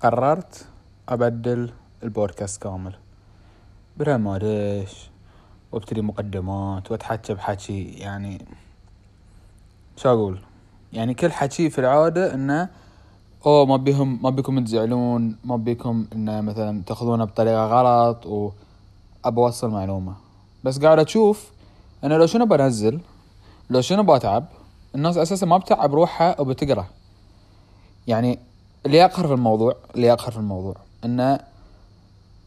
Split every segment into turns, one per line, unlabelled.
قررت أبدل البودكاست كامل. ما ادش وابتدي مقدمات وأتحكى بحكي يعني شو أقول؟ يعني كل حكي في العادة إنه أوه ما بيهم ما بيكم تزعلون ما بيكم إنه مثلا تأخذونه بطريقة غلط و أوصل معلومة. بس قاعد أشوف أنا لو شنو بنزل لو شنو بتعب الناس أساسا ما بتعب روحها وبتقرأ. يعني اللي اقهر في الموضوع اللي اقهر في الموضوع إنه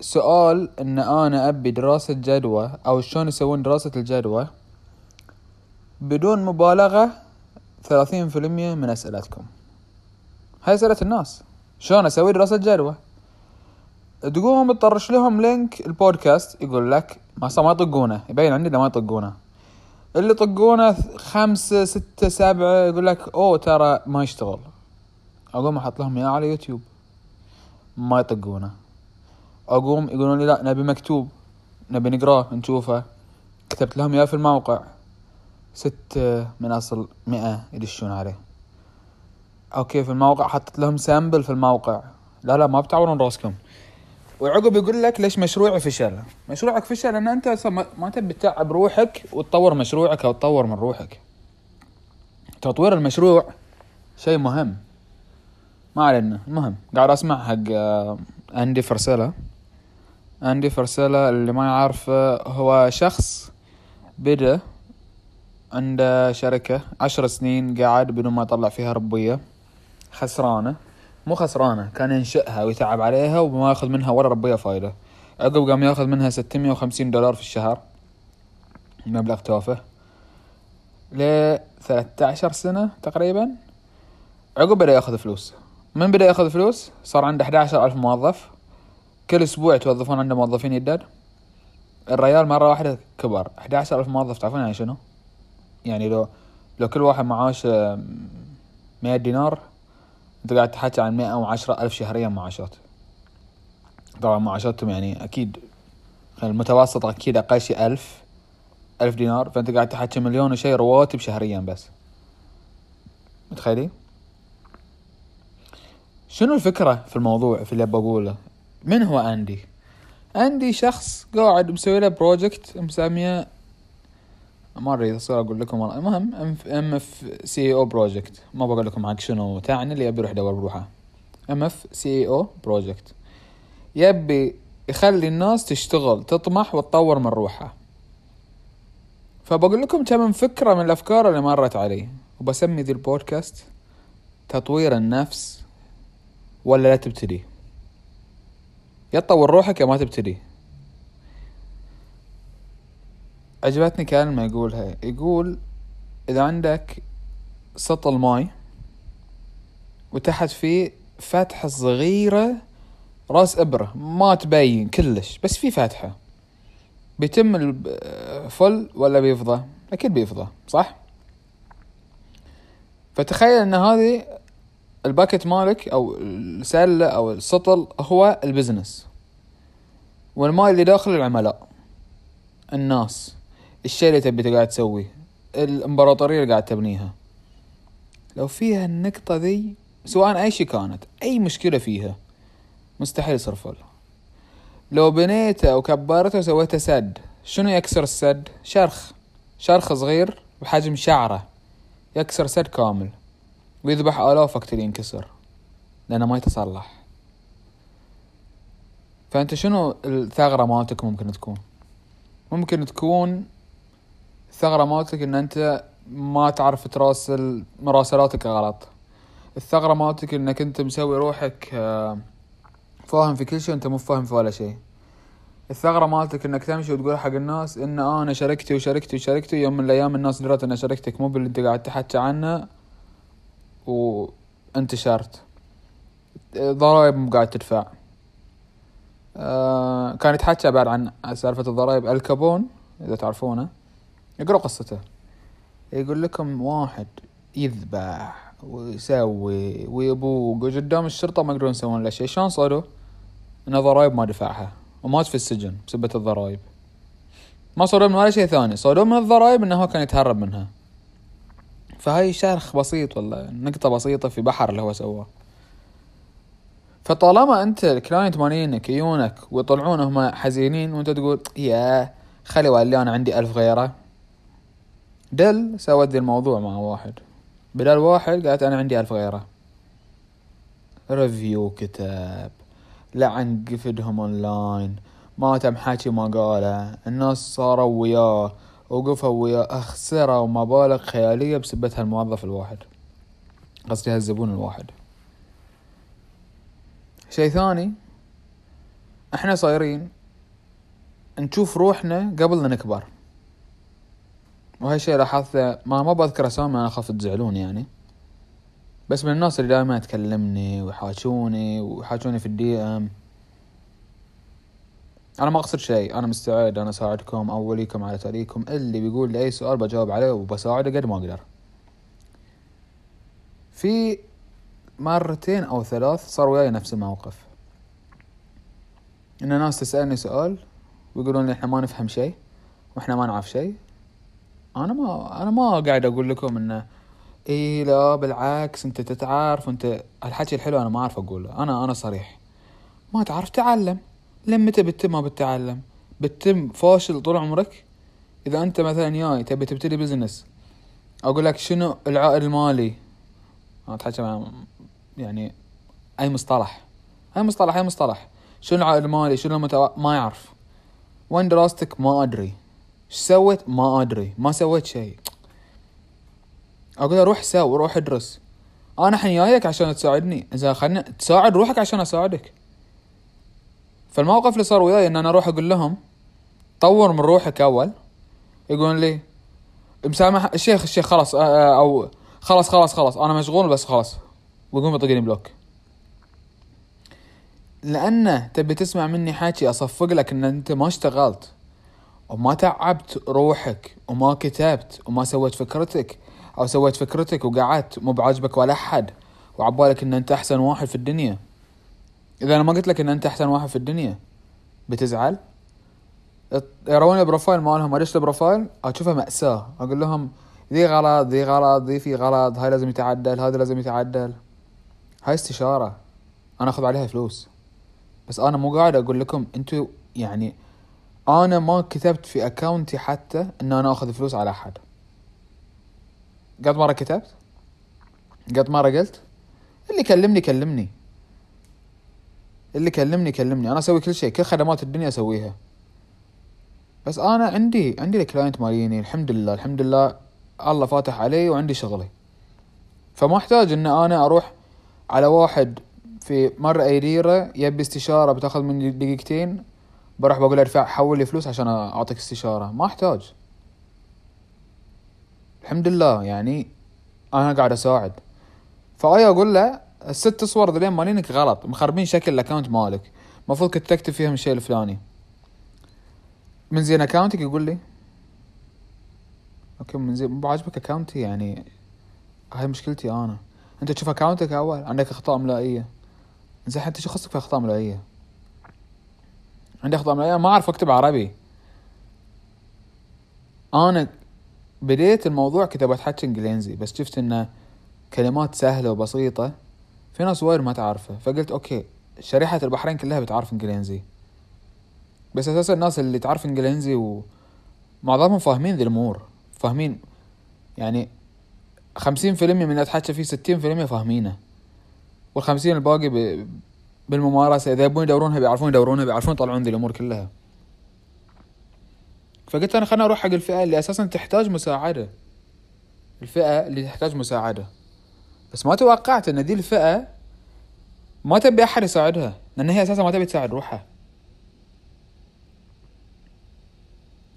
سؤال إن أنا أبي دراسة جدوى أو شلون يسوون دراسة الجدوى بدون مبالغة ثلاثين في المية من أسئلتكم. هاي أسئلة الناس. شلون أسوي دراسة جدوى؟ تقوم تطرش لهم لينك البودكاست يقول لك ما ما يطقونه. يبين عندي ما يطقونه. اللي يطقونه خمسة ستة سبعة يقول لك أوه ترى ما يشتغل. أقوم أحط لهم إياه على يوتيوب. ما يطقونه. أقوم يقولون لي لا نبي مكتوب. نبي نقرأه نشوفه. كتبت لهم إياه في الموقع. ستة من أصل مئة يدشون عليه. أوكي في الموقع. حطيت لهم sample في الموقع. لا لا ما بتعورون راسكم. وعقب يقول لك ليش مشروعي فشل؟ مشروعك فشل لأن أنت أصلا ما تبي تتعب روحك وتطور مشروعك أو تطور من روحك. تطوير المشروع شيء مهم. ما علينا. المهم قاعد أسمع حق آه، أندي فرسلة أندي فرسلة اللي ما يعرفه هو شخص بدا عنده شركة عشر سنين قاعد بدون ما يطلع فيها ربية خسرانة. مو خسرانة كان ينشئها ويتعب عليها وما يأخذ منها ولا ربية فايدة. عقب قام يأخذ منها ستمية وخمسين دولار في الشهر. مبلغ تافه ل 13 سنة تقريبا. عقب بدأ يأخذ فلوس. من بدأ يأخذ فلوس؟ صار عنده 11 ألف موظف. كل أسبوع يتوظفون عنده موظفين يدد الريال مرة واحدة كبر. 11 ألف موظف تعرفون يعني شنو؟ يعني لو لو كل واحد معاش 100 دينار أنت قاعد تحكي عن مئة وعشرة ألف شهريا معاشات. طبعا معاشاتهم يعني أكيد المتوسط أكيد أقل شيء ألف ألف دينار. فأنت قاعد تحكي مليون وشي رواتب شهريا بس. متخيلين؟ شنو الفكرة في الموضوع في اللي بقوله من هو أندي؟ أندي شخص قاعد مسوي له project مسميه ما اريد اصير أقول لكم والله. المهم ام اف سي أو project ما بقول لكم حق شنو. تعني اللي يبي يروح يدور بروحه. ام اف سي أو project يبي يخلي الناس تشتغل تطمح وتطور من روحها فبقول لكم كم فكرة من الأفكار اللي مرت علي. وبسمي ذي البودكاست تطوير النفس ولا لا تبتدي؟ يا تطور روحك يا ما تبتدي. عجبتني كلمة يقولها. يقول إذا عندك سطل ماي وتحت فيه فتحة صغيرة رأس إبرة ما تبين كلش بس في فتحة. بيتم ال full ولا بيفضى؟ أكيد بيفضى صح؟ فتخيل إن هذه ال bucket مالك أو السلة أو السطل هو ال business. والماي اللي داخل العملاء. الناس. الشيء اللي تبي قاعد تسويه. الإمبراطورية اللي قاعد تبنيها. لو فيها النقطة ذي سواء أي شيء كانت أي مشكلة فيها مستحيل يصير فل لو بنيته وكبرته وسويته سد شنو يكسر السد؟ شرخ. شرخ صغير بحجم شعرة. يكسر سد كامل. ويذبح آلاف وقت ينكسر لأنه ما يتصلح. فأنت شنو الثغرة مالتك ممكن تكون؟ ممكن تكون الثغرة مالتك إن أنت ما تعرف تراسل مراسلاتك غلط. الثغرة مالتك إنك أنت مسوي روحك آه، فاهم في كل شيء وانت مو فاهم في ولا شيء. الثغرة مالتك إنك تمشي وتقول حق الناس إن أنا شركتي وشركتي وشركتي يوم من الأيام الناس درت ان شركتك مو باللي أنت قاعد تحكي عنه. وانتشرت ضرائب مو قاعد تدفع. آه كان يتحكى بعد عن سالفة الضرائب. الكابون إذا تعرفونه اقرأ قصته. يقول لكم واحد يذبح ويسوي ويبوق وقدام الشرطة ما يقدرون يسوون له شيء. شلون صاروا؟ انه ضرائب ما دفعها. ومات في السجن بسبة الضرائب. ما صاروا من ولا شيء ثاني. صاروا من الضرائب إنه هو كان يتهرب منها. فهاي شرخ بسيط والله نقطة بسيطة في بحر اللي هو سواه. فطالما أنت الكلاينت مالينك يجونك ويطلعون هم حزينين وأنت تقول يا خلي والي أنا عندي ألف غيره. دل سوت الموضوع مع واحد. بدل واحد قالت أنا عندي ألف غيره. ريفيو كتاب. لعن قفدهم اونلاين ما تم حكي ما قاله الناس صاروا وياه. وقفوا وياه اخسروا مبالغ خيالية بسبة هالموظف الواحد. قصدي هالزبون الواحد. شيء ثاني إحنا صايرين نشوف روحنا قبل لا نكبر. وهالشيء لاحظته ما ما بذكر أسامي أنا أخاف تزعلون يعني. بس من الناس اللي دائما تكلمني ويحاجوني ويحاجوني في الدي ام أنا ما أقصد شيء. أنا مستعد. أنا اساعدكم أوليكم على تأليكم. اللي بيقول لي أي سؤال بجاوب عليه وبساعده قد ما أقدر. في مرتين أو ثلاث صار وياي نفس الموقف. إن ناس تسألني سؤال ويقولون لي إحنا ما نفهم شيء وإحنا ما نعرف شيء. أنا ما أنا ما قاعد أقول لكم إنه إي لا بالعكس أنت تتعارف وانت الحكي الحلو أنا ما أعرف أقوله. أنا أنا صريح. ما تعرف تعلم. لما متى بتتم ما بتتعلم؟ بتتم فاشل طول عمرك؟ إذا أنت مثلا جاي تبي تبتدي business أقول لك شنو العائد المالي؟ أنا اتحكى يعني أي مصطلح. أي مصطلح أي مصطلح. شنو العائد المالي؟ شنو المتو... ما يعرف. وين دراستك؟ ما أدري. إيش سويت؟ ما أدري. ما سويت شيء. أقول روح سوي روح ادرس. أنا الحين جايك عشان تساعدني. إذا خلنا تساعد روحك عشان أساعدك. فالموقف اللي صار وياي إن أنا أروح أقول لهم طور من روحك أول. يقولون لي مسامح الشيخ الشيخ خلاص آه، آه، أو خلاص خلاص خلاص أنا مشغول بس خلاص. ويقوم يطقني block. لأنه تبي تسمع مني حكي أصفق لك إن أنت ما اشتغلت وما تعبت روحك وما كتبت وما سويت فكرتك أو سويت فكرتك وقعدت مو بعاجبك ولا أحد وعبالك إن أنت أحسن واحد في الدنيا. إذا أنا ما قلت لك إن أنت أحسن واحد في الدنيا بتزعل؟ يرون ال profile مالهم ادش ال profile؟ أشوفه مأساة. أقول لهم ذي غلط ذي غلط ذي في غلط هاي لازم يتعدل هذا لازم يتعدل. هاي استشارة. أنا أخذ عليها فلوس. بس أنا مو قاعد أقول لكم انتو يعني أنا ما كتبت في account ي حتى إن أنا أخذ فلوس على أحد. قد مرة كتبت قد مرة قلت اللي كلمني كلمني اللي كلمني كلمني. أنا أسوي كل شيء كل خدمات الدنيا أسويها. بس أنا عندي عندي الكلاينت ماليني الحمد لله الحمد لله الله فاتح علي وعندي شغلي. فما أحتاج إن أنا أروح على واحد في مرة اي ليرة يبي استشارة بتاخذ مني دقيقتين بروح بقول ارفع حول لي فلوس عشان أعطيك استشارة. ما أحتاج. الحمد لله يعني أنا قاعد أساعد. فأي أقول له الست صور ذلين مالينك غلط مخربين شكل ال account مالك. المفروض كنت تكتب فيهم الشيء الفلاني. من زين اكونتك يقول لي؟ أوكي من زين مو بعاجبك account ي يعني هاي مشكلتي أنا. أنت تشوف اكونتك أول عندك أخطاء املائيه زين حتى شو خصك في أخطاء املائيه عندي أخطاء املائيه ما أعرف أكتب عربي. أنا بديت الموضوع كنت بتحكي إنجليزي بس شفت انه كلمات سهلة وبسيطة. في ناس وايد ما تعرفه فقلت أوكي شريحة البحرين كلها بتعرف إنجليزي. بس أساسا الناس اللي تعرف إنجليزي ومعظمهم فاهمين ذي الأمور فاهمين يعني خمسين في المية من اللي أتحكى فيه ستين في المية فاهمينه. والخمسين الباقي ب... بالممارسة إذا يبون يدورونها بيعرفون يدورونها بيعرفون يطلعون ذي الأمور كلها. فقلت أنا خلنا أروح حق الفئة اللي أساسا تحتاج مساعدة. الفئة اللي تحتاج مساعدة. بس ما توقعت إن دي الفئة ما تبي أحد يساعدها لأن هي أساسا ما تبي تساعد روحها.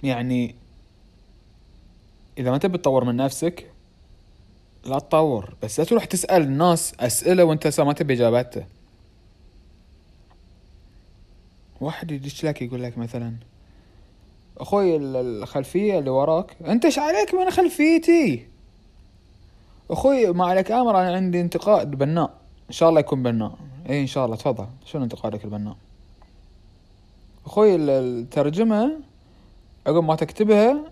يعني إذا ما تبي تطور من نفسك لا تطور. بس لا تروح تسأل الناس أسئلة وأنت ما تبي اجابته واحد يدش لك يقول لك مثلا أخوي الخلفية اللي وراك أنت إيش عليك من خلفيتي؟ أخوي ما عليك أمر أنا عندي انتقاد بناء. إن شاء الله يكون بناء. إي إن شاء الله. تفضل. شنو انتقادك البناء؟ أخوي الترجمة عقب ما تكتبها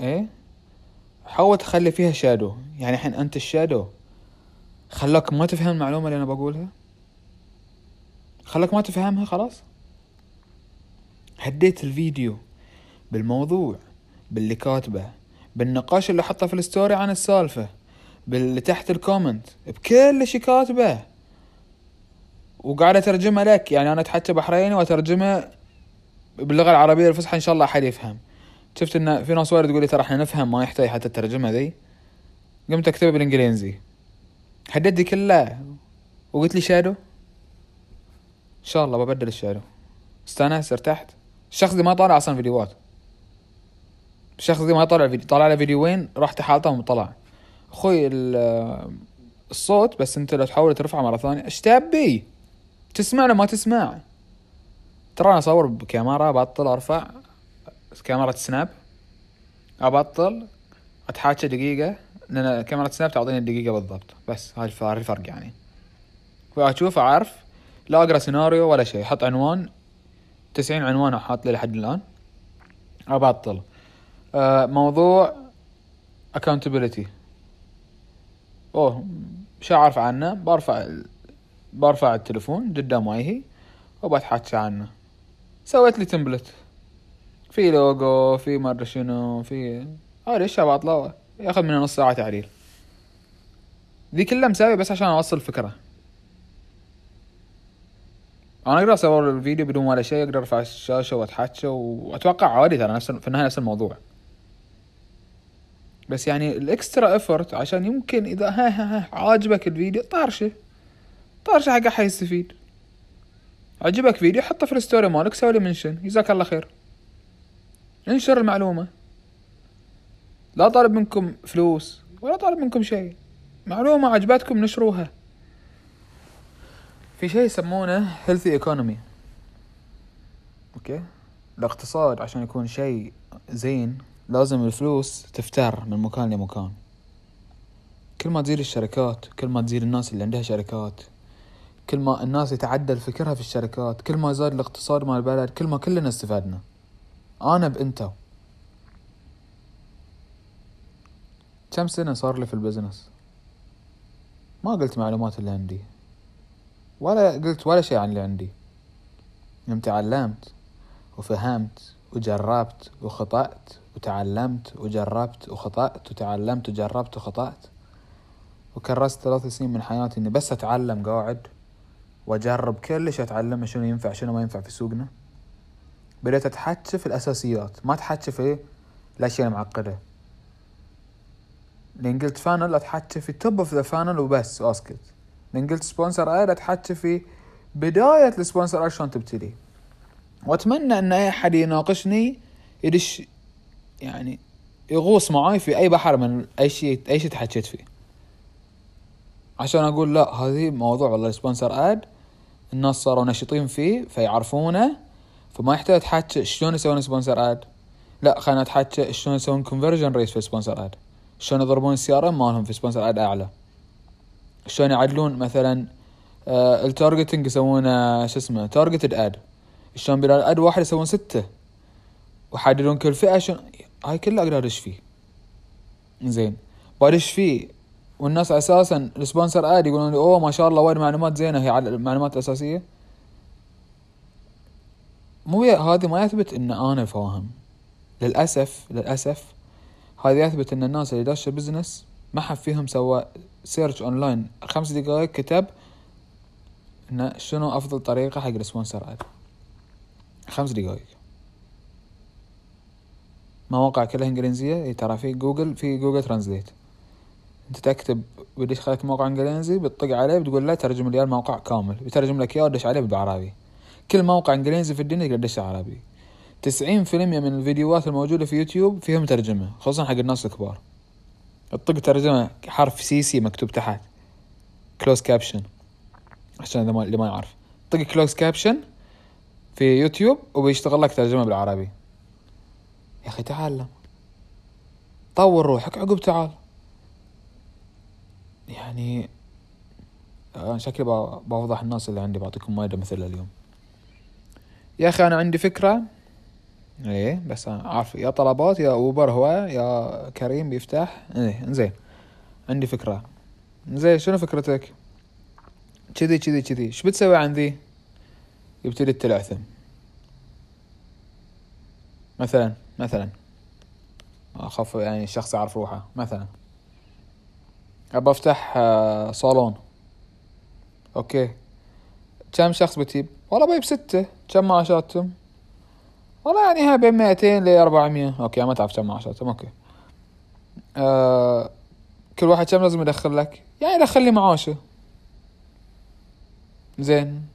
إيه حاول تخلي فيها شادو يعني الحين أنت الشادو خلاك ما تفهم المعلومة اللي أنا بقولها؟ خلك ما تفهمها خلاص؟ هديت الفيديو بالموضوع باللي كاتبه بالنقاش اللي حطه في ال story عن السالفة باللي تحت ال comment بكل شي كاتبه. وقاعد اترجمها لك يعني أنا اتحكى بحريني واترجمها باللغة العربية الفصحى إن شاء الله أحد يفهم. شفت إن في ناس وايد تقول لي ترى إحنا نفهم ما يحتاج حتى الترجمة ذي. قمت اكتبها بالإنجليزي. حددت دي كلها وقلت لي shadow إن شاء الله ببدل ال shadow استانست ارتحت. الشخص دي ما طالع أصلا فيديوهات. الشخص دي ما طلع فيديو طلع له فيديوين رحت حالته وطلع أخوي الصوت بس أنت لو تحاول ترفعه مرة ثانية. إيش تبي؟ تسمع ما تسمع؟ ترى أنا أصور بكاميرا بطل أرفع كاميرا سناب. أبطل اتحاكى دقيقة. لأن كاميرا سناب تعطيني الدقيقة بالضبط. بس هاي الفرق يعني. فاشوف أعرف. لا أقرأ سيناريو ولا شيء. حط عنوان. تسعين عنوان حاط لي لحد الآن. أبطل. موضوع accountability. أوه شو أعرف عنه. برفع برفع التلفون قدام وجهي وبتحكى عنه. سويت لي template في لوجو في مرة شنو في هذا إيش باطلة ياخذ مني نص ساعة تعديل. ذي كلها مساوي بس عشان أوصل فكرة. أنا أقدر أصور الفيديو بدون ولا شيء أقدر أرفع الشاشة وأتحكى وأتوقع عادي ترى نفس في النهاية نفس الموضوع. بس يعني ال extra effort عشان يمكن إذا ها ها ها عاجبك الفيديو طارشه. طارشه حق حيستفيد. عجبك فيديو حطه في ال story مالك سوي لي mention جزاك الله خير. انشر المعلومة. لا طالب منكم فلوس ولا طالب منكم شيء. معلومة عجبتكم نشروها. في شيء يسمونه healthy economy. okay؟ الاقتصاد عشان يكون شيء زين. لازم الفلوس تفتر من مكان لمكان. كل ما تزيد الشركات كل ما تزيد الناس اللي عندها شركات كل ما الناس يتعدل فكرها في الشركات كل ما زاد الاقتصاد مال البلد كل ما كلنا استفدنا. أنا بانتو كم سنة صار لي في ال business؟ ما قلت معلومات اللي عندي. ولا قلت ولا شيء عن اللي عندي. يوم تعلمت وفهمت وجربت وخطأت وتعلمت وجربت وخطأت وتعلمت وجربت وخطأت. وكرست ثلاث سنين من حياتي إني بس أتعلم قاعد وأجرب كل شيء اتعلمه شنو ينفع شنو ما ينفع في سوقنا. بديت اتحكى في الأساسيات ما اتحكى في الأشياء المعقدة. لأن قلت funnel اتحكى في top of the funnel وبس وأسكت. لأن قلت sponsor ad اتحكى في بداية ال sponsor ad شلون تبتدي. وأتمنى إن أي أحد يناقشني يدش يعني يغوص معاي في أي بحر من أي شيء أي شيء تحكيت فيه. عشان أقول لا هذه موضوع والله ال sponsor ad الناس صاروا نشيطين فيه فيعرفونه فما يحتاج تحكي شلون يسوون sponsor ad لا خلينا نتحكى شلون يسوون conversion rate في sponsor ad شلون يضربون ال CRM مالهم في sponsor ad أعلى. شلون يعدلون مثلا آه ال targeting يسوونه شو اسمه targeted ad شلون بدال ad واحد يسوون ستة. ويحددون كل فئة شلون هاي كلها أقدر ادش فيه. زين. بدش فيه والناس أساسا ال sponsor ad يقولون لي أوه ما شاء الله وايد معلومات زينة. هي على المعلومات الأساسية. مو هذه ما يثبت إن أنا فاهم. للأسف للأسف هذا يثبت إن الناس اللي داشه business ما حد فيهم سوى search online خمس دقائق كتب انه شنو أفضل طريقة حق ال sponsor ad خمس دقائق. مواقع كلها إنجليزية. ترى في جوجل في Google Translate. أنت تكتب بدي خلك موقع إنجليزي بتطق عليه بتقول له ترجم لي الموقع كامل. بيترجم لك إياه ودش عليه بالعربي كل موقع إنجليزي في الدنيا تقدر تدش عربي تسعين في المية من الفيديوهات الموجودة في يوتيوب فيهم ترجمة خصوصا حق الناس الكبار. تطق ترجمة حرف CC مكتوب تحت. close caption عشان اللي ما يعرف. طق close caption في يوتيوب وبيشتغل لك ترجمة بالعربي يا أخي تعلم طور روحك عقب تعال. يعني أنا شكلي بوضح الناس اللي عندي بعطيكم وايد مثل اليوم. يا أخي أنا عندي فكرة. إيه بس أنا عارف يا طلبات يا أوبر هو يا كريم بيفتح. إيه إنزين. عندي فكرة. زين شنو فكرتك؟ كذي كذي كذي. شو بتسوي عندي يبتدي التلعثم. مثلا. مثلا. أخاف يعني الشخص يعرف روحه مثلا. أبى أفتح آه، صالون. okay. كم شخص بتجيب؟ والله بجيب ستة. كم معاشاتهم والله يعني ها بين مئتين ل 400 okay ما تعرف كم معاشاتهم okay. آه كل واحد كم لازم يدخل لك؟ يعني يدخل لي معاشه زين.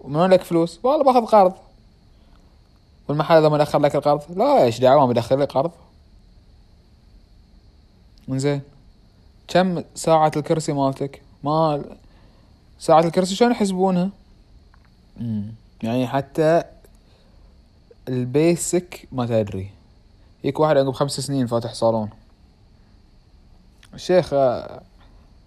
ومن وين لك فلوس؟ والله باخذ قرض. والمحل اذا ما دخل لك القرض؟ لا إيش دعوة ما يدخل لي قرض. زين كم ساعة الكرسي مالتك؟ ما ساعة الكرسي شلون يحسبونها؟ يعني حتى ال basic ما تدري. يك واحد عقب خمس سنين فاتح صالون. الشيخ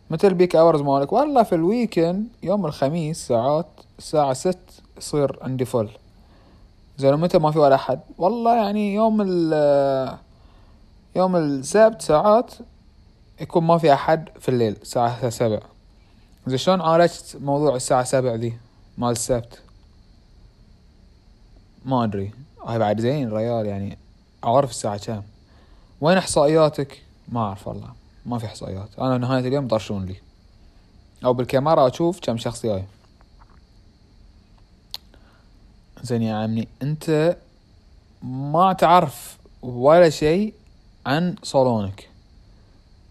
متى ال peak hours مالك؟ والله في ال weekend يوم الخميس ساعات الساعة ست يصير عندي full. زين متى ما في ولا أحد. والله يعني يوم ال يوم السبت ساعات يكون ما في أحد في الليل الساعة سبع. زين شلون عالجت موضوع الساعة سبع ذي مال السبت؟ ما أدري. هاي بعد زين ريال يعني. أعرف الساعة كم. وين إحصائياتك؟ ما أعرف والله. ما في إحصائيات. أنا نهاية اليوم طرشون لي. أو بالكاميرا أشوف كم شخص جاي. زين يا عمي. أنت ما تعرف ولا شيء عن صالونك.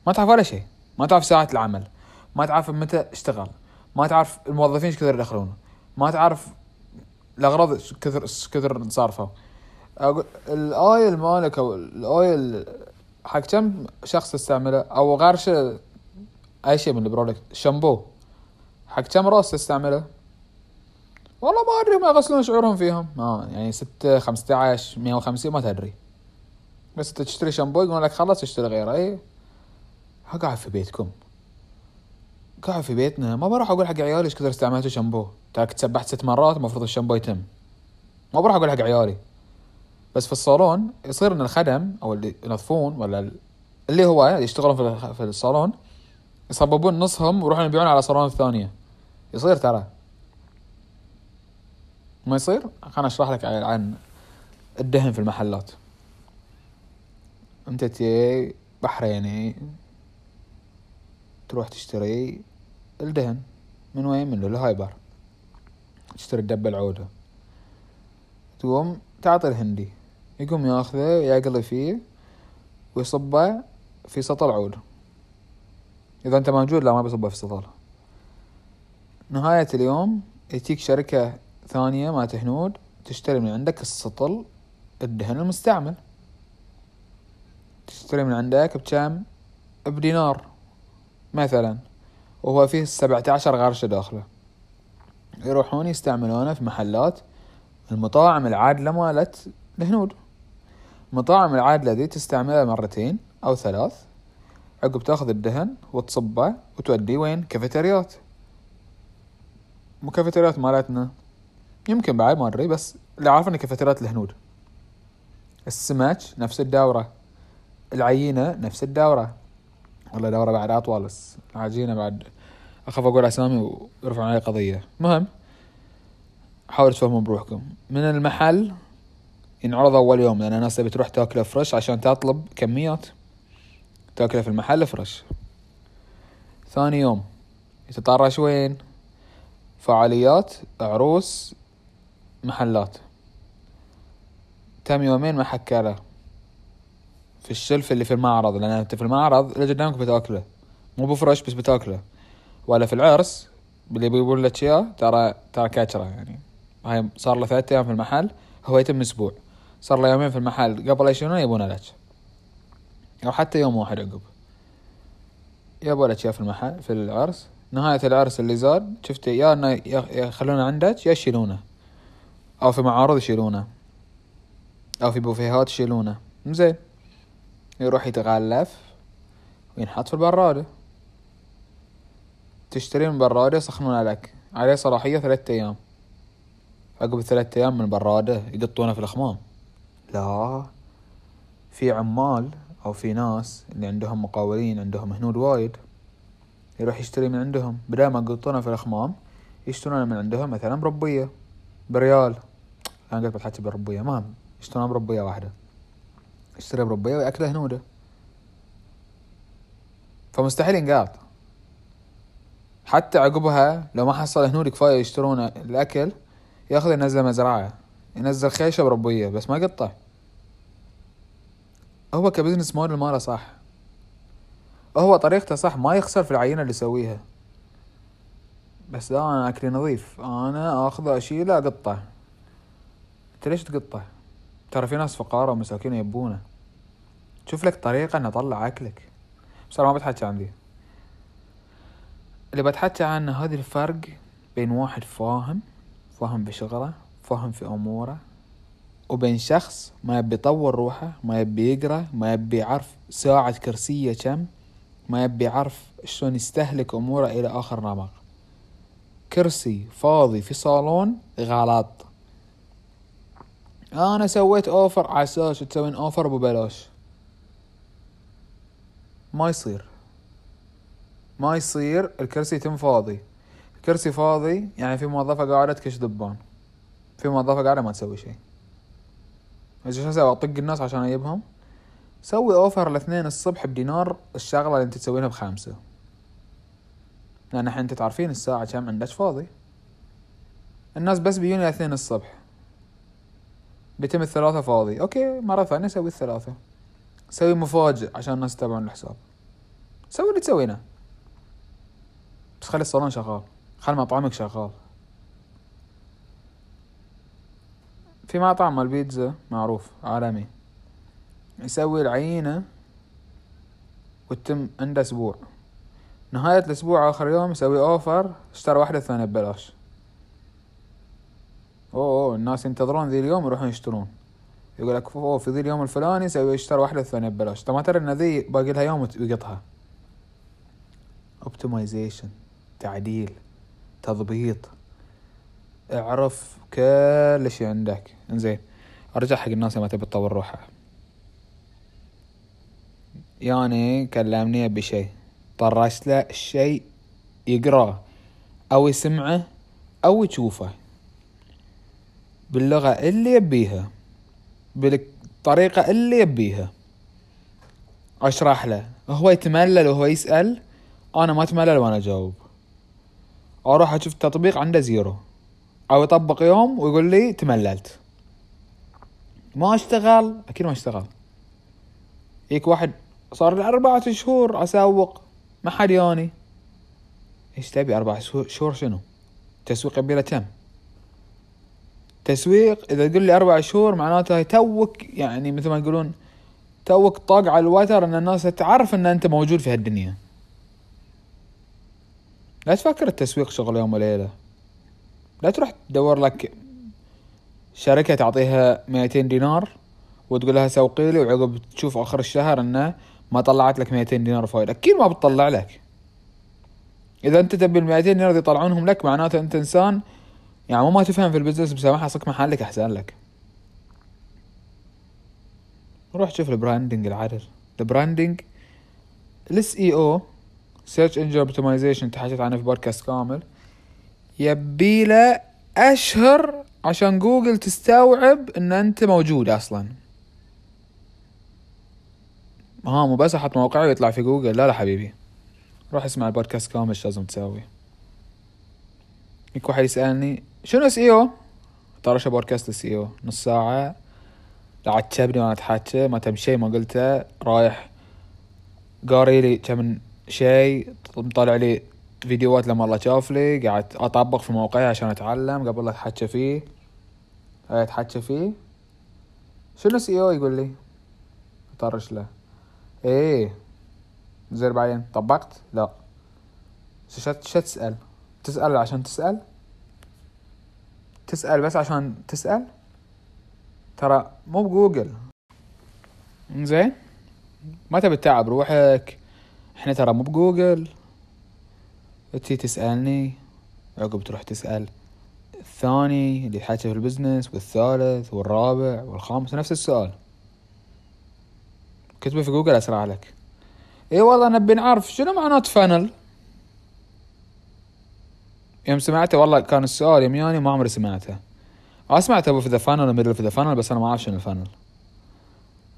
ما تعرف ولا شيء. ما تعرف ساعات العمل. ما تعرف متى اشتغل. ما تعرف الموظفين إيش كثر يدخلون. ما تعرف الأغراض كثر كثر صارفة. الأويل مالك أو الأويل حق كم شخص تستعمله؟ أو غير شيء أي شيء من البرودكت. شامبو. حق كم راس تستعمله؟ والله ما أدري ما يغسلون شعورهم فيهم. آه يعني ستة خمسة عشر مية وخمسين ما تدري. بس تشتري شامبو يقول لك خلص اشتري غيره. اي قاعد في بيتكم. قاعد في بيتنا. ما بروح أقول حق عيالي إيش كثر استعملتوا شامبو. تاك تسبحت ست مرات المفروض الشامبو يتم. ما بروح أقول حق عيالي. بس في الصالون يصير إن الخدم أو اللي ينظفون ولا اللي هو يشتغلون في الصالون يصببون نصهم ويروحون يبيعون على صالون الثانية. يصير ترى. ما يصير؟ خلنا أشرح لك عن الدهن في المحلات. أنت تي بحريني تروح تشتري الدهن. من وين؟ من ال hyper. تشتري الدبة العودة. تقوم تعطي الهندي. يقوم ياخذه يقلي فيه ويصبه في سطل عود. إذا أنت موجود لا ما بيصبه في سطل. نهاية اليوم يتيك شركة ثانية ما هنود تشتري من عندك السطل الدهن المستعمل. تشتري من عندك بكم بدينار مثلا وهو فيه سبعة عشر غرشة داخلة. يروحون يستعملونه في محلات المطاعم العادلة مالت الهنود المطاعم العادلة دي تستعملها مرتين أو ثلاث. عقب تاخذ الدهن وتصبه وتوديه وين؟ كافيتريات. مو كافيتريات مالتنا. يمكن بعد ما ادري بس اللي عارف إن كافيتريات الهنود. السمك نفس الدورة. العينة نفس الدورة. ولا دورة بعد أطول بس العجينة بعد. أخاف أقول أسامي ويرفعون علي قضية. المهم حاولوا تفهمون بروحكم. من المحل ينعرض أول يوم لأن الناس تبي تروح تأكله fresh عشان تطلب كميات. تأكله في المحل فريش. ثاني يوم. يتطرش وين؟ فعاليات عروس محلات. تم يومين ما حكى في الشلف اللي في المعرض لأن أنت في المعرض اللي قدامك بتأكله. مو بفرش بس بتأكله. ولا في العرس اللي بيقول لك اياه ترى ترى كاتره يعني. هاي صار له ثلاثة أيام في المحل هو يتم أسبوع. صار له يومين في المحل قبل يشيلونه يبونه لك. أو حتى يوم واحد عقب. يبوا لك في المحل في العرس. نهاية العرس اللي زاد شفته يا إنه يخلونه عندك يا يشيلونه. أو في معارض يشيلونه. أو في بوفيهات يشيلونه. زين. يروح يتغلف وينحط في البرادة. تشتري من برادة يسخنون لك. عليه صلاحية ثلاثة أيام. عقب ثلاثة أيام من برادة يقطونه في الأخمام. لا. في عمال أو في ناس اللي عندهم مقاولين عندهم هنود وايد يروح يشتري من عندهم. بدل ما يقطونه في الأخمام يشترونه من عندهم مثلا مربية بريال. أنا قلت بتحكي بالربويه ما هم. يشترون بربوية واحدة. اشتري بربوية وياكله هنوده فمستحيل ينقاط. حتى عقبها لو ما حصل هنود كفاية يشترون الأكل ياخذ ينزل مزرعة. ينزل خيشة بربوية بس ما يقطع. هو كبزنس موديل ماله صح. هو طريقته صح ما يخسر في العينة اللي يسويها. بس لا أنا أكلي نظيف. أنا آخذه أشيله أقطع. انت ليش تقطع ترى في ناس فقارة ومساكين يبونه. شوف لك طريقة ان اطلع أكلك. بصراحة ما بتحكي عن ذي اللي بتحكي عنه هذا الفرق بين واحد فاهم فاهم بشغله فاهم في أموره وبين شخص ما يبي يطور روحه ما يبي يقرأ ما يبي يعرف ساعة كرسية كم ما يبي يعرف شلون يستهلك أموره إلى آخر رمق كرسي فاضي في صالون غلط. أنا سويت offer أساس تسوين offer ببلاش ما يصير. ما يصير الكرسي يتم فاضي. الكرسي فاضي يعني في موظفة قاعدة تكش ذبان. في موظفة قاعدة ما تسوي شيء. إيش أسوي؟ أطق الناس عشان أجيبهم؟ سوي offer الاثنين الصبح بدينار الشغلة اللي أنت تسوينها بخمسة لأن الحين أنت تعرفين الساعة كم عندك فاضي. الناس بس بيجون الاثنين الصبح. بيتم الثلاثة فاضي. okay مرة ثانية سوي الثلاثة. سوي مفاجئ عشان الناس يتابعون الحساب. سوي اللي تسوينه بس خلي الصالون شغال. خلي مطعمك شغال. في مطعم مال بيتزا معروف عالمي. يسوي العينة وتتم عنده أسبوع. نهاية الأسبوع آخر يوم يسوي offer اشترى واحدة الثانية ببلاش. أوه, الناس ينتظرون ذي اليوم يروحون يشترون. يقول لك أوه في ذي اليوم الفلاني يسوي اشترى واحدة الثانية ببلاش. طب ما ترى إن ذي باقي لها يوم ويقطها. اوبتمايزيشن تعديل تضبيط. اعرف كل شي عندك. إنزين أرجع حق الناس ما تبي تطور روحها. يعني كلمني بشي طرشت له الشيء يقرأه أو يسمعه أو يشوفه. باللغة اللي يبيها بالطريقة اللي يبيها. أشرح له. هو يتملل وهو يسأل أنا ما أتملل وأنا أجاوب. أروح أشوف تطبيق عنده زيرو. أو يطبق يوم ويقول لي تمللت. ما أشتغل؟ أكيد ما أشتغل. يك واحد صار لي أربعة شهور أسوق. ما حد ياني إيش تبي أربع شهور شنو؟ تسويق يبي كم؟ تسويق إذا تقول لي أربع شهور معناته توك يعني مثل ما يقولون توك طاق على الوتر إن الناس تعرف إن أنت موجود في هالدنيا. لا تفكر التسويق شغل يوم وليلة. لا تروح تدور لك شركة تعطيها مئتين دينار وتقول لها سوقي لي وعقب تشوف آخر الشهر انه ما طلعت لك 200 دينار فايدة. أكيد ما بتطلع لك. إذا أنت تبي ال 200 دينار يطلعونهم لك معناته أنت إنسان يعني ما تفهم في ال business بسامحها صك محلك أحسن لك. روح شوف ال branding العدل. ال branding ال SEO search engine optimization تحكيت عنه في بودكاست كامل. يبي له أشهر عشان جوجل تستوعب إن أنت موجود أصلا. ها مو بس أحط موقعي ويطلع في جوجل. لا لا حبيبي. روح اسمع البودكاست كامل إيش لازم تسوي. يك واحد يسألني شنو SEO طرش بودكاست SEO نص ساعة. عتبني وأنا أتحكى. ما تم شيء ما قلته. رايح. قاري لي كم شيء مطلع لي فيديوهات لما الله شاف لي. قاعد أطبق في موقعي عشان أتعلم. قبل لا أتحكى فيه. أتحكى فيه. شنو SEO يقول لي؟ أطرش له. إيه. زين بعدين. طبقت؟ لا. شو تسأل؟ تسأل عشان تسأل؟ تسأل بس عشان تسأل؟ ترى مو بجوجل. زين ما تبي تتعب روحك. إحنا ترى مو بجوجل. تي تسألني عقب تروح تسأل الثاني اللي يحكي في ال business والثالث والرابع والخامس نفس السؤال. كتبه في جوجل أسرع لك. اي والله نبي نعرف شنو معنات funnel يوم سمعته والله كان السؤال يوم ياني ما عمري سمعته. اسمع top of the funnel middle of the funnel بس أنا ما أعرف شنو ال funnel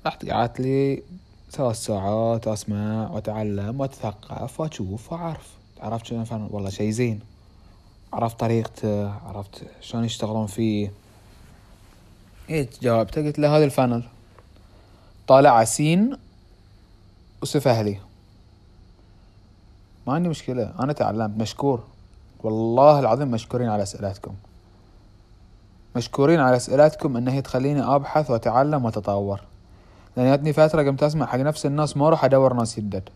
رحت قعدت لي ثلاث ساعات أسمع وأتعلم وأتثقف وأشوف وأعرف. عرفت شنو ال funnel والله شيء زين. عرفت طريقته عرفت شلون يشتغلون فيه. إيه جاوبته قلت له هذا ال funnel طالعه seen وسفهني ما عندي مشكلة أنا تعلمت مشكور. والله العظيم مشكورين على أسئلتكم. مشكورين على أسئلتكم إن هي تخليني أبحث وأتعلم وأتطور. لأن جاتني فترة قمت أسمع حق نفس الناس ما أروح أدور ناس جدد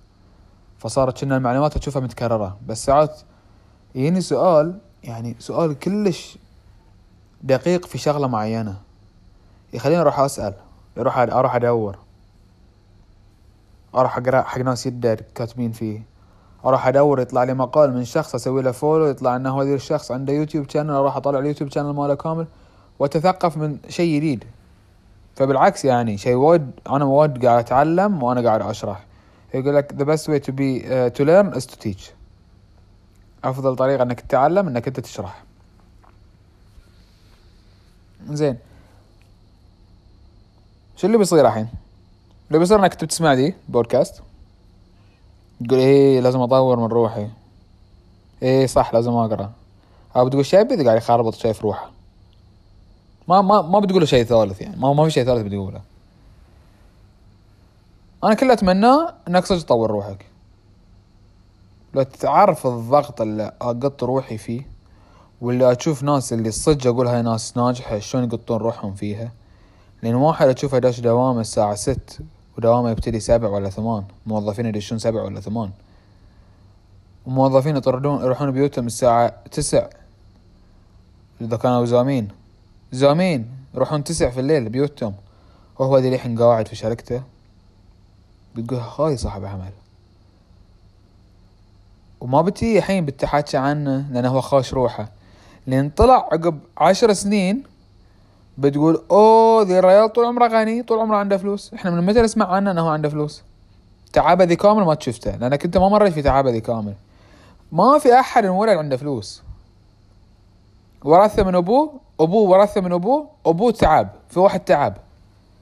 فصارت كأن المعلومات أشوفها متكررة. بس ساعات يجيني سؤال يعني سؤال كلش دقيق في شغلة معينة. يخليني أروح أسأل أروح أروح أدور. أروح أقرأ حق ناس جدد كاتبين فيه. أروح أدور يطلع لي مقال من شخص أسوي له follow يطلع إنه هذا الشخص عنده YouTube channel أروح أطلع ال YouTube channel ماله كامل وأتثقف من شيء جديد. فبالعكس يعني شيء وايد أنا وايد قاعد أتعلم وأنا قاعد أشرح. يقول لك the best way to be uh, to learn is to teach. أفضل طريقة إنك تتعلم إنك أنت تشرح. زين. شو اللي بيصير الحين؟ اللي بيصير إنك تسمع دي بودكاست تقول إيه لازم أطور من روحي. إيه صح لازم أقرأ. أو بتقول شيء بدي قاعد يخربط شيء في روحه. ما ما ما بتقول شيء ثالث يعني. ما ما في شيء ثالث بتقوله. أنا كل أتمناه إنك صدق تطور روحك. لو تعرف الضغط اللي أقط روحي فيه واللي أشوف ناس اللي صدق أقول هاي ناس ناجحة شلون يقطون روحهم فيها؟ لأن واحد أشوفه داش دوامه الساعة ست ودوامه يبتدي سبع ولا ثمان. موظفين يدشون سبع ولا ثمان. وموظفين يطردون يروحون بيوتهم الساعة تسع. إذا كانوا زامين زامين يروحون تسع في الليل بيوتهم. وهو ذي الحين قاعد في شركته. بتقول هاي صاحب عمل. وما بتي الحين بتحكي عنه لأنه هو خاش روحه. لين طلع عقب عشر سنين بتقول أوه ذي الريال طول عمره غني طول عمره عنده فلوس. إحنا من متى نسمع عنه إنه عنده فلوس؟ تعابه ذي كامل ما شفته لانك انت ما مريت في تعابه ذي كامل. ما في أحد انولد عنده فلوس. ورثه من أبوه أبوه ورثه من أبوه أبوه تعب في واحد تعب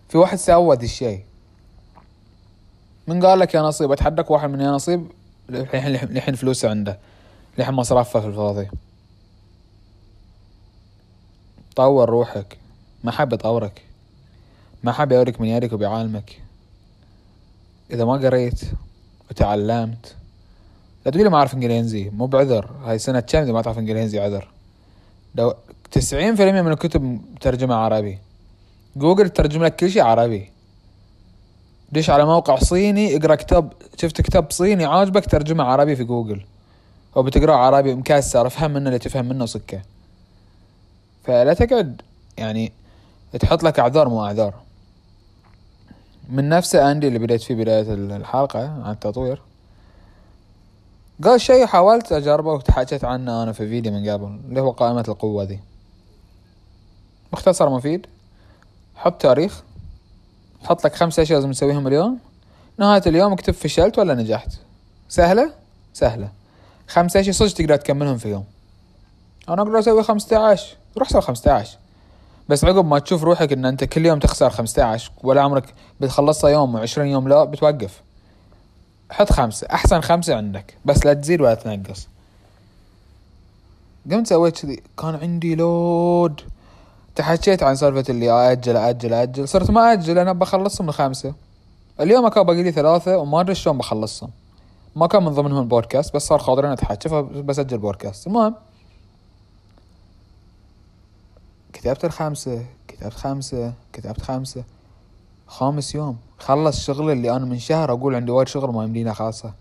في واحد سوى ذي الشيء. من قال لك يا نصيب؟ اتحدك واحد من يا نصيب؟ الحين الحين فلوسه عنده الحين مصرفه في الفاضي. طور روحك. ما حاب يطورك ما حاب يوريك من يدك وبيعالمك إذا ما قريت وتعلمت لا تقولي ما أعرف إنجليزي مو بعذر. هاي سنة كم إذا ما تعرف إنجليزي عذر. لو تسعين في المية من الكتب ترجمة عربي. جوجل ترجم لك كل شيء عربي. دش على موقع صيني اقرأ كتاب شفت كتاب صيني عاجبك ترجمة عربي في جوجل. أو بتقراه عربي مكسر افهم منه اللي تفهم منه سكة فلا تقعد يعني تحط لك اعذار مو اعذار. من نفس اندي اللي بديت فيه بداية الحلقة عن التطوير. قال شيء حاولت أجربه وتحكيت عنه أنا في فيديو من قبل اللي هو قائمة القوة دي. مختصر مفيد. حط تاريخ. حط لك خمسة أشياء لازم تسويهم اليوم. نهاية اليوم اكتب فشلت ولا نجحت. سهلة؟ سهلة. خمسة أشياء صدق تقدر تكملهم في يوم. أنا أقدر أسوي خمسة عشر روح سوي خمسة عشر بس عقب ما تشوف روحك إن أنت كل يوم تخسر 15 ولا عمرك بتخلصها يوم و20 يوم لا بتوقف. حط خمسة أحسن خمسة عندك بس لا تزيد ولا تنقص. قمت سويت كذي كان عندي لود. تحكيت عن سالفة اللي أأجل أأجل أأجل صرت ما أأجل أنا بخلصهم الخمسة اليوم كان باقي لي ثلاثة وما أدري شلون بخلصهم. ما كان من ضمنهم البودكاست بس صار خاطرين أتحكي فبسجل بودكاست. المهم كتبت الخمسة كتبت خمسة كتبت خمسة خامس يوم. خلص شغل اللي أنا من شهر أقول عندي وايد شغل ما يمدينا خاصة.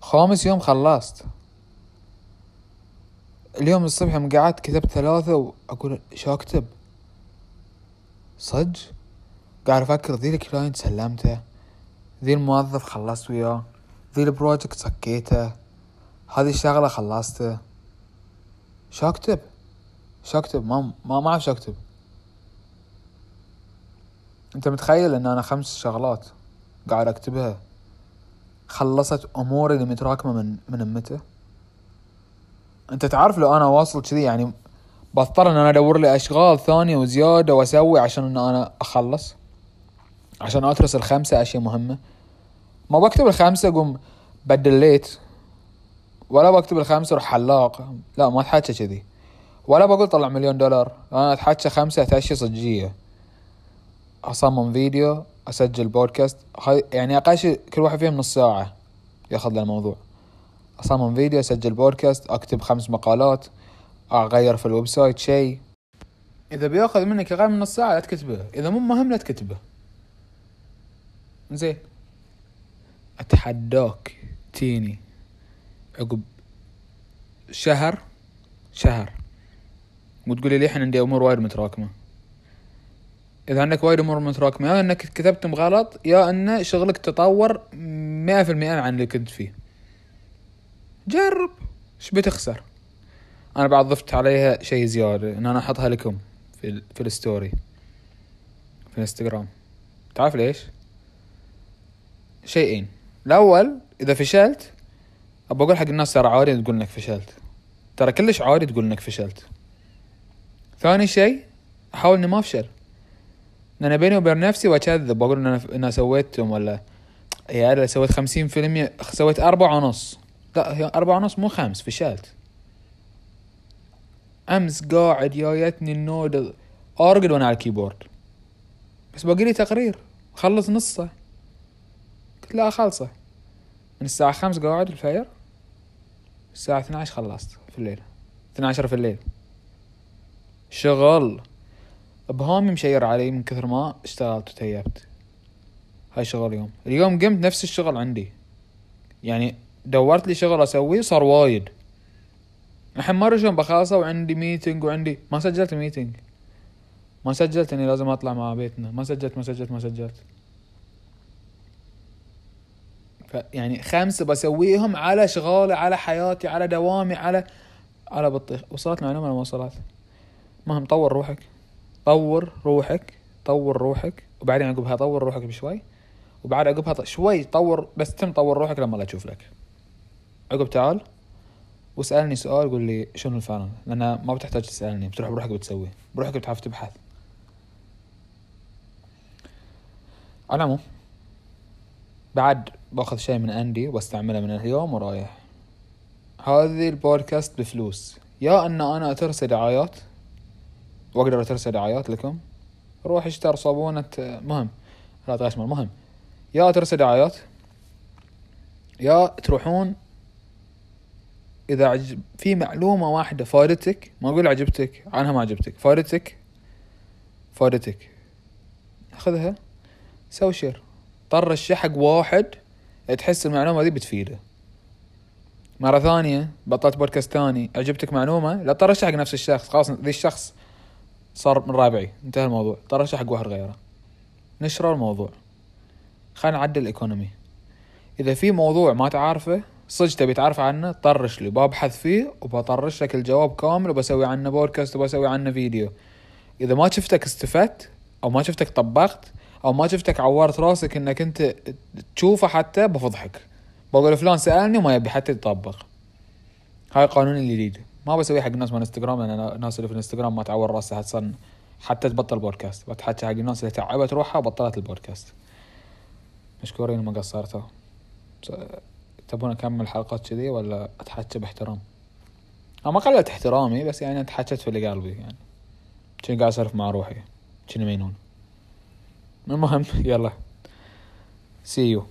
خامس يوم خلصت. اليوم الصبح قعدت كتبت ثلاثة وأقول شو أكتب؟ صج قاعد أفكر ذي ال client سلمته. ذي الموظف خلصت وياه. ذي ال project سكيته. هذه الشغلة خلصته. شو أكتب؟ شو اكتب ما ما ما أعرف شو اكتب أنت متخيل إن أنا خمس شغلات قاعد أكتبها خلصت أموري اللي متراكمة من من متى أنت تعرف لو أنا واصل كذي يعني بضطر إن أنا أدور لي أشغال ثانية وزيادة وأسوي عشان إن أنا أخلص؟ عشان اترس الخمسة أشياء مهمة. ما بكتب الخمسة اقوم بدليت ولا بكتب الخمسة روح حلاق. لا ما أتحكى كذي. ولا بقول طلع مليون دولار. أنا أتحكى خمسة اشياء صجية. أصمم فيديو أسجل بودكاست. يعني أقل شيء كل واحد فيهم نص ساعة ياخذ له الموضوع. أصمم فيديو أسجل بودكاست أكتب خمس مقالات أغير في ال website شيء. إذا بياخذ منك أقل من نص ساعة لا تكتبه. إذا مو مهم لا تكتبه. زين أتحداك تيني. عقب. شهر. شهر. وتقولي لي إحنا عندي أمور وايد متراكمة. إذا عندك وايد أمور متراكمة يا إنك كتبتم غلط يا إن شغلك تطور مئة في المئة عن اللي كنت فيه. جرب إيش بتخسر؟ أنا بعد ضفت عليها شيء زيادة إن أنا أحطها لكم في. في ال story في الإنستغرام. تعرف ليش؟ شيئين. الأول إذا فشلت ابى أقول حق الناس ترى عادي تقول إنك فشلت. ترى كلش عادي تقول إنك فشلت. ثاني شيء أحاول إني ما أفشل. أنا بيني وبين نفسي واكذب واقول إن أنا أنا سويتهم ولا يا أنا سويت خمسين في المية سويت أربعة ونص. لا هي أربعة ونص مو خمس فشلت. أمس قاعد جايتني النود أرقد وأنا على ال keyboard. بس باقي لي تقرير. خلص نصه. قلت لا خلصه. من الساعة خمس قاعد الفجر الساعة 12 خلصت في الليل. 12 في الليل. شغل. ابهامي مشير علي من كثر ما اشتغلت وتيبت هاي شغل يوم. اليوم قمت نفس الشغل عندي. يعني دورت لي شغل أسويه صار وايد. الحين ما رجعون بخلصه وعندي meeting وعندي ما سجلت meeting ما سجلت إني لازم أطلع مع بيتنا. ما سجلت ما سجلت ما سجلت. يعني خمسة بسويهم على شغالي على حياتي على دوامي على على بطيخ. وصلت معلومة ولا ما وصلت؟ المهم طور روحك. طور روحك طور روحك وبعدين عقبها طور روحك بشوي وبعد عقبها شوي طور بس تم طور روحك لما لا تشوف لك. عقب تعال واسألني سؤال قول لي شنو الفعل؟ لأن ما بتحتاج تسألني بتروح بروحك بتسوي بروحك بتحاول تبحث. على العموم بعد باخذ شيء من عندي واستعمله من اليوم ورايح. هذه البودكاست بفلوس. يا أن أنا اترسى دعايات واقدر اترسى دعايات لكم. روح اشتر صابونة مهم. لا تغشمر مهم. يا اترسى دعايات يا تروحون إذا عجب في معلومة واحدة فادتك ما أقول عجبتك عنها ما عجبتك فادتك فادتك خذها سوي share طرش حق واحد تحس المعلومة ذي بتفيده. مرة ثانية بطلت بودكاست ثاني عجبتك معلومة؟ لا طرش حق نفس الشخص خلاص ذي الشخص صار من رابعي. انتهى الموضوع. طرش حق واحد غيره. نشره الموضوع. خلينا نعدل الايكونومي إذا في موضوع ما تعرفه صدق تبي تعرف عنه طرش لي. ببحث فيه وبطرش لك الجواب كامل وبسوي عنه بودكاست وبسوي عنه فيديو إذا ما شفتك استفدت أو ما شفتك طبقت أو ما شفتك عورت راسك إنك أنت تشوفه حتى بفضحك. بقول فلان سألني وما يبي حتى يطبق هاي قانوني الجديد ما بسوي حق الناس من إنستغرام لأن الناس اللي في الإنستغرام ما تعور راسها حتصن حتى تبطل بودكاست بتحكي حق الناس اللي تعبت روحها وبطلت البودكاست. مشكورين ما قصرتوا. تبون أكمل حلقات كذي ولا اتحكى باحترام؟ أنا ما قلت احترامي بس يعني اتحكت في اللي قلبي يعني. كني قاعد أسولف مع روحي. كني مينون. المهم يلا. see you